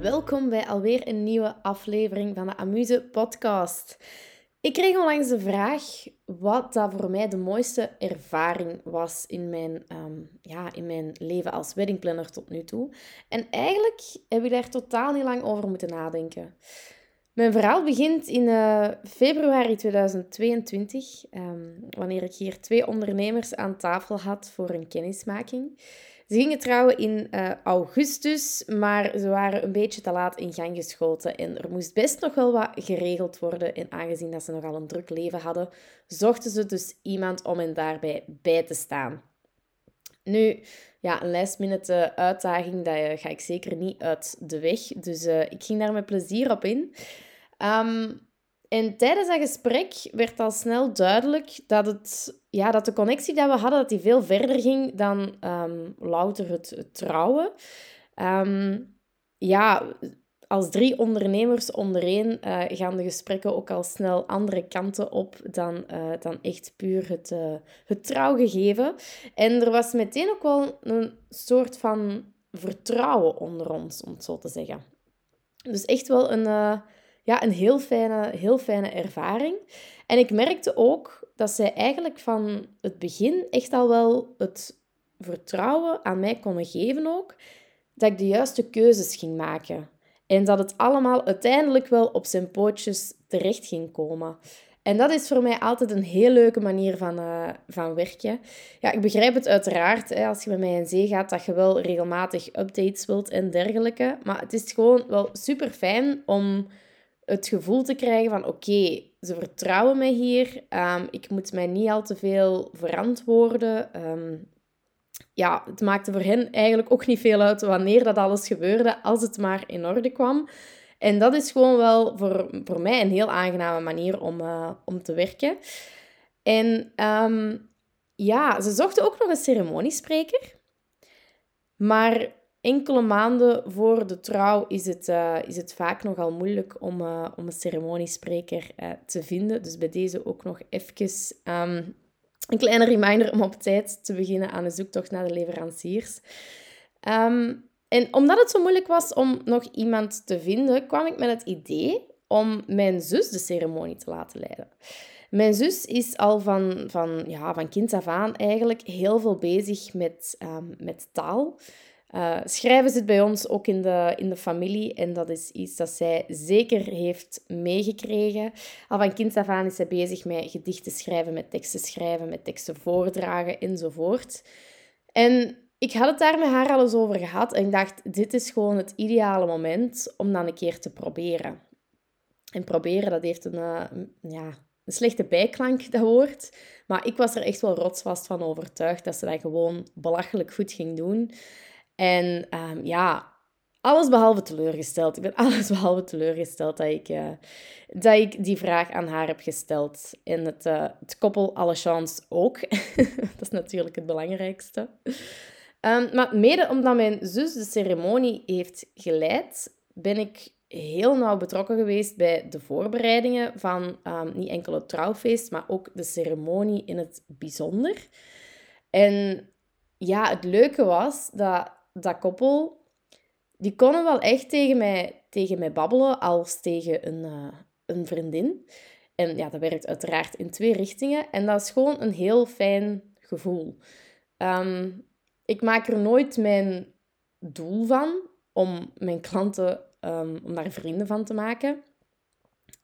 Welkom bij alweer een nieuwe aflevering van de Amuse Podcast. Ik kreeg onlangs de vraag wat dat voor mij de mooiste ervaring was in mijn, ehm, ja, in mijn leven als weddingplanner tot nu toe. En eigenlijk heb ik daar totaal niet lang over moeten nadenken. Mijn verhaal begint in uh, februari 2022, ehm, wanneer ik hier twee ondernemers aan tafel had voor een kennismaking. Ze gingen trouwen in uh, augustus, maar ze waren een beetje te laat in gang geschoten. En er moest best nog wel wat geregeld worden. En aangezien dat ze nogal een druk leven hadden, zochten ze dus iemand om hen daarbij bij te staan. Nu, ja, een last uitdaging, dat eh, ga ik zeker niet uit de weg. Dus ik ging daar met plezier op in. Um, en tijdens dat gesprek werd al snel duidelijk dat, het, ja, dat de connectie die we hadden, dat die veel verder ging dan um, louter het, trouwen. Um, ja, als drie ondernemers ondereen uh, gaan de gesprekken ook al snel andere kanten op dan, uh, dan echt puur het, uh, het trouwgegeven. En er was meteen ook wel een soort van vertrouwen onder ons, om het zo te zeggen. Dus echt wel een ja, een heel fijne, heel fijne ervaring. En ik merkte ook dat zij eigenlijk van het begin echt al wel het vertrouwen aan mij konden geven ook, dat ik de juiste keuzes ging maken. En dat het allemaal uiteindelijk wel op zijn pootjes terecht ging komen. En dat is voor mij altijd een heel leuke manier van, uh, van werken. Ja, ik begrijp het uiteraard, hè, als je met mij in zee gaat, dat je wel regelmatig updates wilt en dergelijke. Maar het is gewoon wel super fijn om het gevoel te krijgen van oké, ze vertrouwen mij hier. Um, ik moet mij niet al te veel verantwoorden. Um, ja, het maakte voor hen eigenlijk ook niet veel uit wanneer dat alles gebeurde, als het maar in orde kwam. En dat is gewoon wel voor, voor mij een heel aangename manier om, uh, om te werken. En um, ja, ze zochten ook nog een ceremoniespreker. Maar enkele maanden voor de trouw is het, uh, is het vaak nogal moeilijk om, uh, om een ceremoniespreker uh, te vinden. Dus bij deze ook nog even um, een kleine reminder om op tijd te beginnen aan de zoektocht naar de leveranciers. Um, en omdat het zo moeilijk was om nog iemand te vinden, kwam ik met het idee om mijn zus de ceremonie te laten leiden. Mijn zus is al van, van, ja, van kind af aan eigenlijk heel veel bezig met, um, met taal. Uh, schrijven zit bij ons ook in de, in de familie en dat is iets dat zij zeker heeft meegekregen. Al van kind af aan is zij bezig met gedichten schrijven, met teksten schrijven, met teksten voordragen enzovoort. En ik had het daar met haar al eens over gehad en ik dacht, dit is gewoon het ideale moment om dan een keer te proberen. En proberen, dat heeft een, uh, ja, een slechte bijklank, dat woord. Maar ik was er echt wel rotsvast van overtuigd dat ze dat gewoon belachelijk goed ging doen. En um, ja, alles behalve teleurgesteld. Ik ben alles behalve teleurgesteld dat ik, uh, dat ik die vraag aan haar heb gesteld. En het, uh, het koppel alle chance ook. dat is natuurlijk het belangrijkste. Um, maar mede omdat mijn zus de ceremonie heeft geleid, ben ik heel nauw betrokken geweest bij de voorbereidingen van um, niet enkel het trouwfeest, maar ook de ceremonie in het bijzonder. En ja, het leuke was dat dat koppel, die konden wel echt tegen mij, tegen mij babbelen als tegen een, uh, een vriendin. En ja, dat werkt uiteraard in twee richtingen. En dat is gewoon een heel fijn gevoel. Um, ik maak er nooit mijn doel van om mijn klanten, um, om daar vrienden van te maken.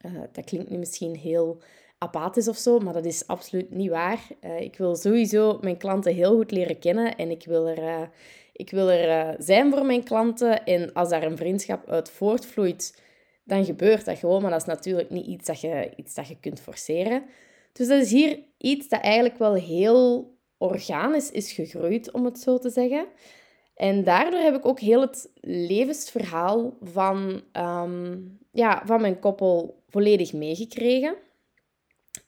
Uh, dat klinkt nu misschien heel apathisch of zo, maar dat is absoluut niet waar. Uh, ik wil sowieso mijn klanten heel goed leren kennen en ik wil er, ik wil er uh, zijn voor mijn klanten. En als daar een vriendschap uit voortvloeit, dan gebeurt dat gewoon. Maar dat is natuurlijk niet iets dat je, iets dat je kunt forceren. Dus dat is hier iets dat eigenlijk wel heel organisch is gegroeid, om het zo te zeggen. En daardoor heb ik ook heel het levensverhaal van, um, ja, van mijn koppel volledig meegekregen.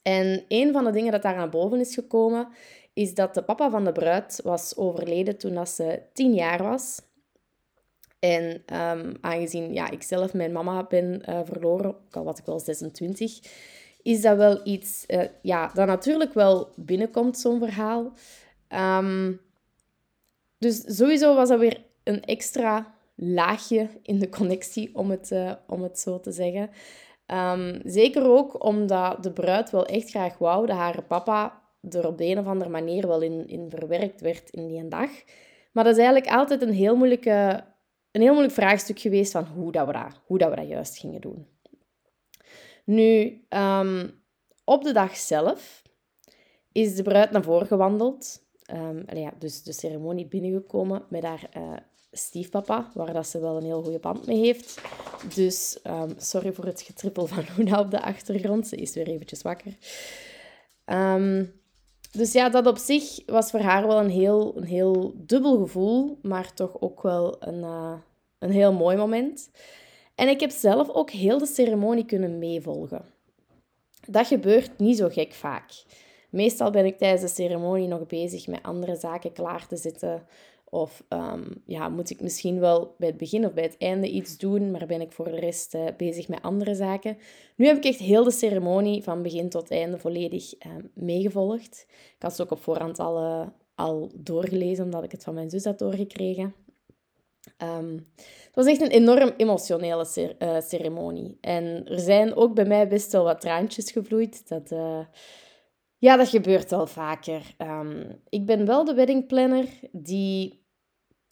En een van de dingen dat daar naar boven is gekomen, is dat de papa van de bruid was overleden toen ze tien jaar was. En um, aangezien ja, ik zelf mijn mama ben uh, verloren, ook al was ik wel 26, is dat wel iets uh, ja, dat natuurlijk wel binnenkomt, zo'n verhaal. Ehm, dus sowieso was dat weer een extra laagje in de connectie, om het, uh, om het zo te zeggen. Um, zeker ook omdat de bruid wel echt graag wou dat haar papa er op de een of andere manier wel in, in verwerkt werd in die dag. Maar dat is eigenlijk altijd een heel, moeilijke, een heel moeilijk vraagstuk geweest van hoe, dat we, dat, hoe dat we dat juist gingen doen. Nu, um, op de dag zelf is de bruid naar voren gewandeld. Um, ja, dus de ceremonie binnengekomen met haar uh, stiefpapa, waar dat ze wel een heel goede band mee heeft. Dus um, sorry voor het getrippel van Luna op de achtergrond. Ze is weer eventjes wakker. Um, dus ja, dat op zich was voor haar wel een heel, een heel dubbel gevoel, maar toch ook wel een, uh, een heel mooi moment. En ik heb zelf ook heel de ceremonie kunnen meevolgen. Dat gebeurt niet zo gek vaak. Meestal ben ik tijdens de ceremonie nog bezig met andere zaken klaar te zetten. Of um, ja, moet ik misschien wel bij het begin of bij het einde iets doen, maar ben ik voor de rest uh, bezig met andere zaken. Nu heb ik echt heel de ceremonie van begin tot einde volledig uh, meegevolgd. Ik had het ook op voorhand al, uh, al doorgelezen, omdat ik het van mijn zus had doorgekregen. Um, het was echt een enorm emotionele cer ceremonie. En er zijn ook bij mij best wel wat traantjes gevloeid. Dat ja, dat gebeurt wel vaker. Ik ben wel de weddingplanner die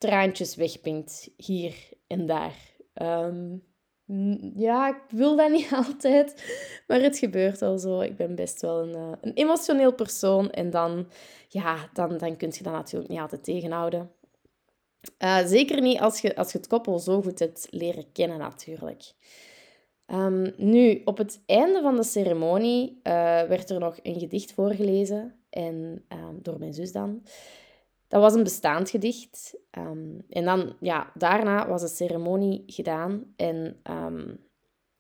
traantjes wegpinkt, hier en daar. Um, ja, ik wil dat niet altijd, maar het gebeurt al zo. Ik ben best wel een, uh, een emotioneel persoon en dan, ja, dan, dan kun je dat natuurlijk niet altijd tegenhouden. Uh, zeker niet als je, als je het koppel zo goed hebt leren kennen, natuurlijk. Um, nu, op het einde van de ceremonie uh, werd er nog een gedicht voorgelezen. En, um, door mijn zus dan. Dat was een bestaand gedicht. Um, en dan, ja, daarna was de ceremonie gedaan. En um,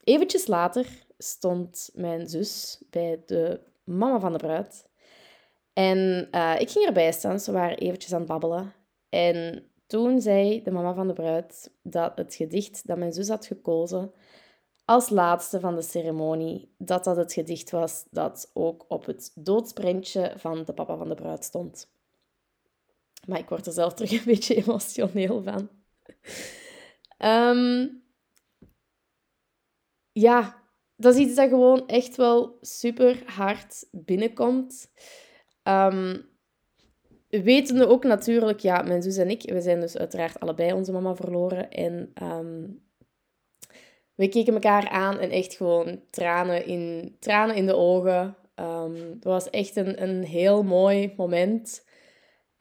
eventjes later stond mijn zus bij de mama van de bruid. En uh, ik ging erbij staan, ze waren eventjes aan het babbelen. En toen zei de mama van de bruid dat het gedicht dat mijn zus had gekozen als laatste van de ceremonie dat dat het gedicht was dat ook op het doodsprintje van de papa van de bruid stond. Maar ik word er zelf terug een beetje emotioneel van. Um, ja, dat is iets dat gewoon echt wel super hard binnenkomt. Um, wetende ook natuurlijk, ja, mijn zus en ik, we zijn dus uiteraard allebei onze mama verloren. En um, we keken elkaar aan en echt gewoon tranen in, tranen in de ogen. Um, het was echt een, een heel mooi moment.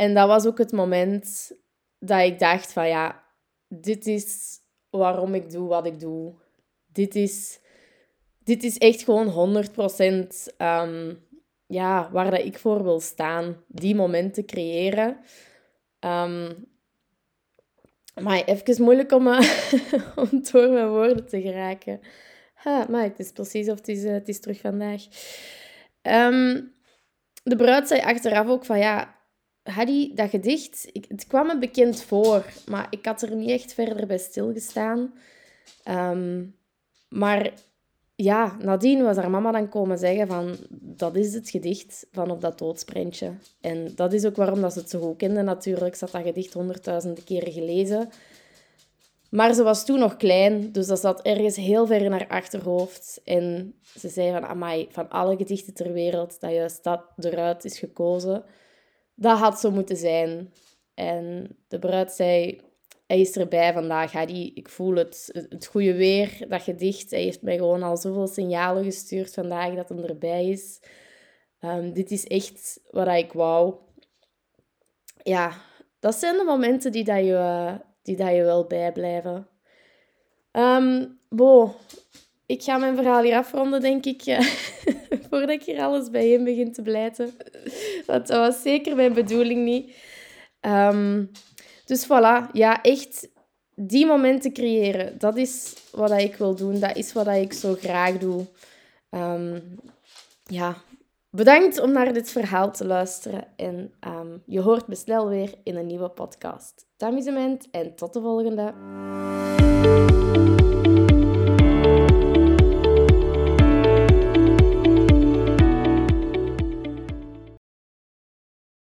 En dat was ook het moment dat ik dacht van ja, dit is waarom ik doe wat ik doe. Dit is, dit is echt gewoon 100% um, ehm, ja, waar dat ik voor wil staan. Die momenten creëren. Um, maar even moeilijk om, uh, om door mijn woorden te geraken. Ha, maar het is precies of het is, uh, het is terug vandaag. Um, de bruid zei achteraf ook van ja, Hadi, dat gedicht, het kwam me bekend voor, maar ik had er niet echt verder bij stilgestaan. Um, maar ja, nadien was haar mama dan komen zeggen van... Dat is het gedicht van op dat doodsprintje. En dat is ook waarom dat ze het zo goed kende natuurlijk. Ze had dat gedicht honderdduizenden keren gelezen. Maar ze was toen nog klein, dus dat zat ergens heel ver in haar achterhoofd. En ze zei van, amai, van alle gedichten ter wereld, dat juist dat eruit is gekozen. Dat had zo moeten zijn. En de bruid zei, hij is erbij vandaag. Hadi. Ik voel het, het goede weer, dat gedicht. Hij heeft mij gewoon al zoveel signalen gestuurd vandaag dat hij erbij is. Um, dit is echt wat ik wou. Ja, dat zijn de momenten die, dat je, die dat je wel bijblijven. Um, bo, ik ga mijn verhaal hier afronden, denk ik. voordat ik hier alles bijeen begin te blijten. Dat was zeker mijn bedoeling niet. Um, dus voilà, ja, echt die momenten creëren. Dat is wat ik wil doen. Dat is wat ik zo graag doe. Um, ja, bedankt om naar dit verhaal te luisteren. En um, je hoort me snel weer in een nieuwe podcast. Amusement en tot de volgende.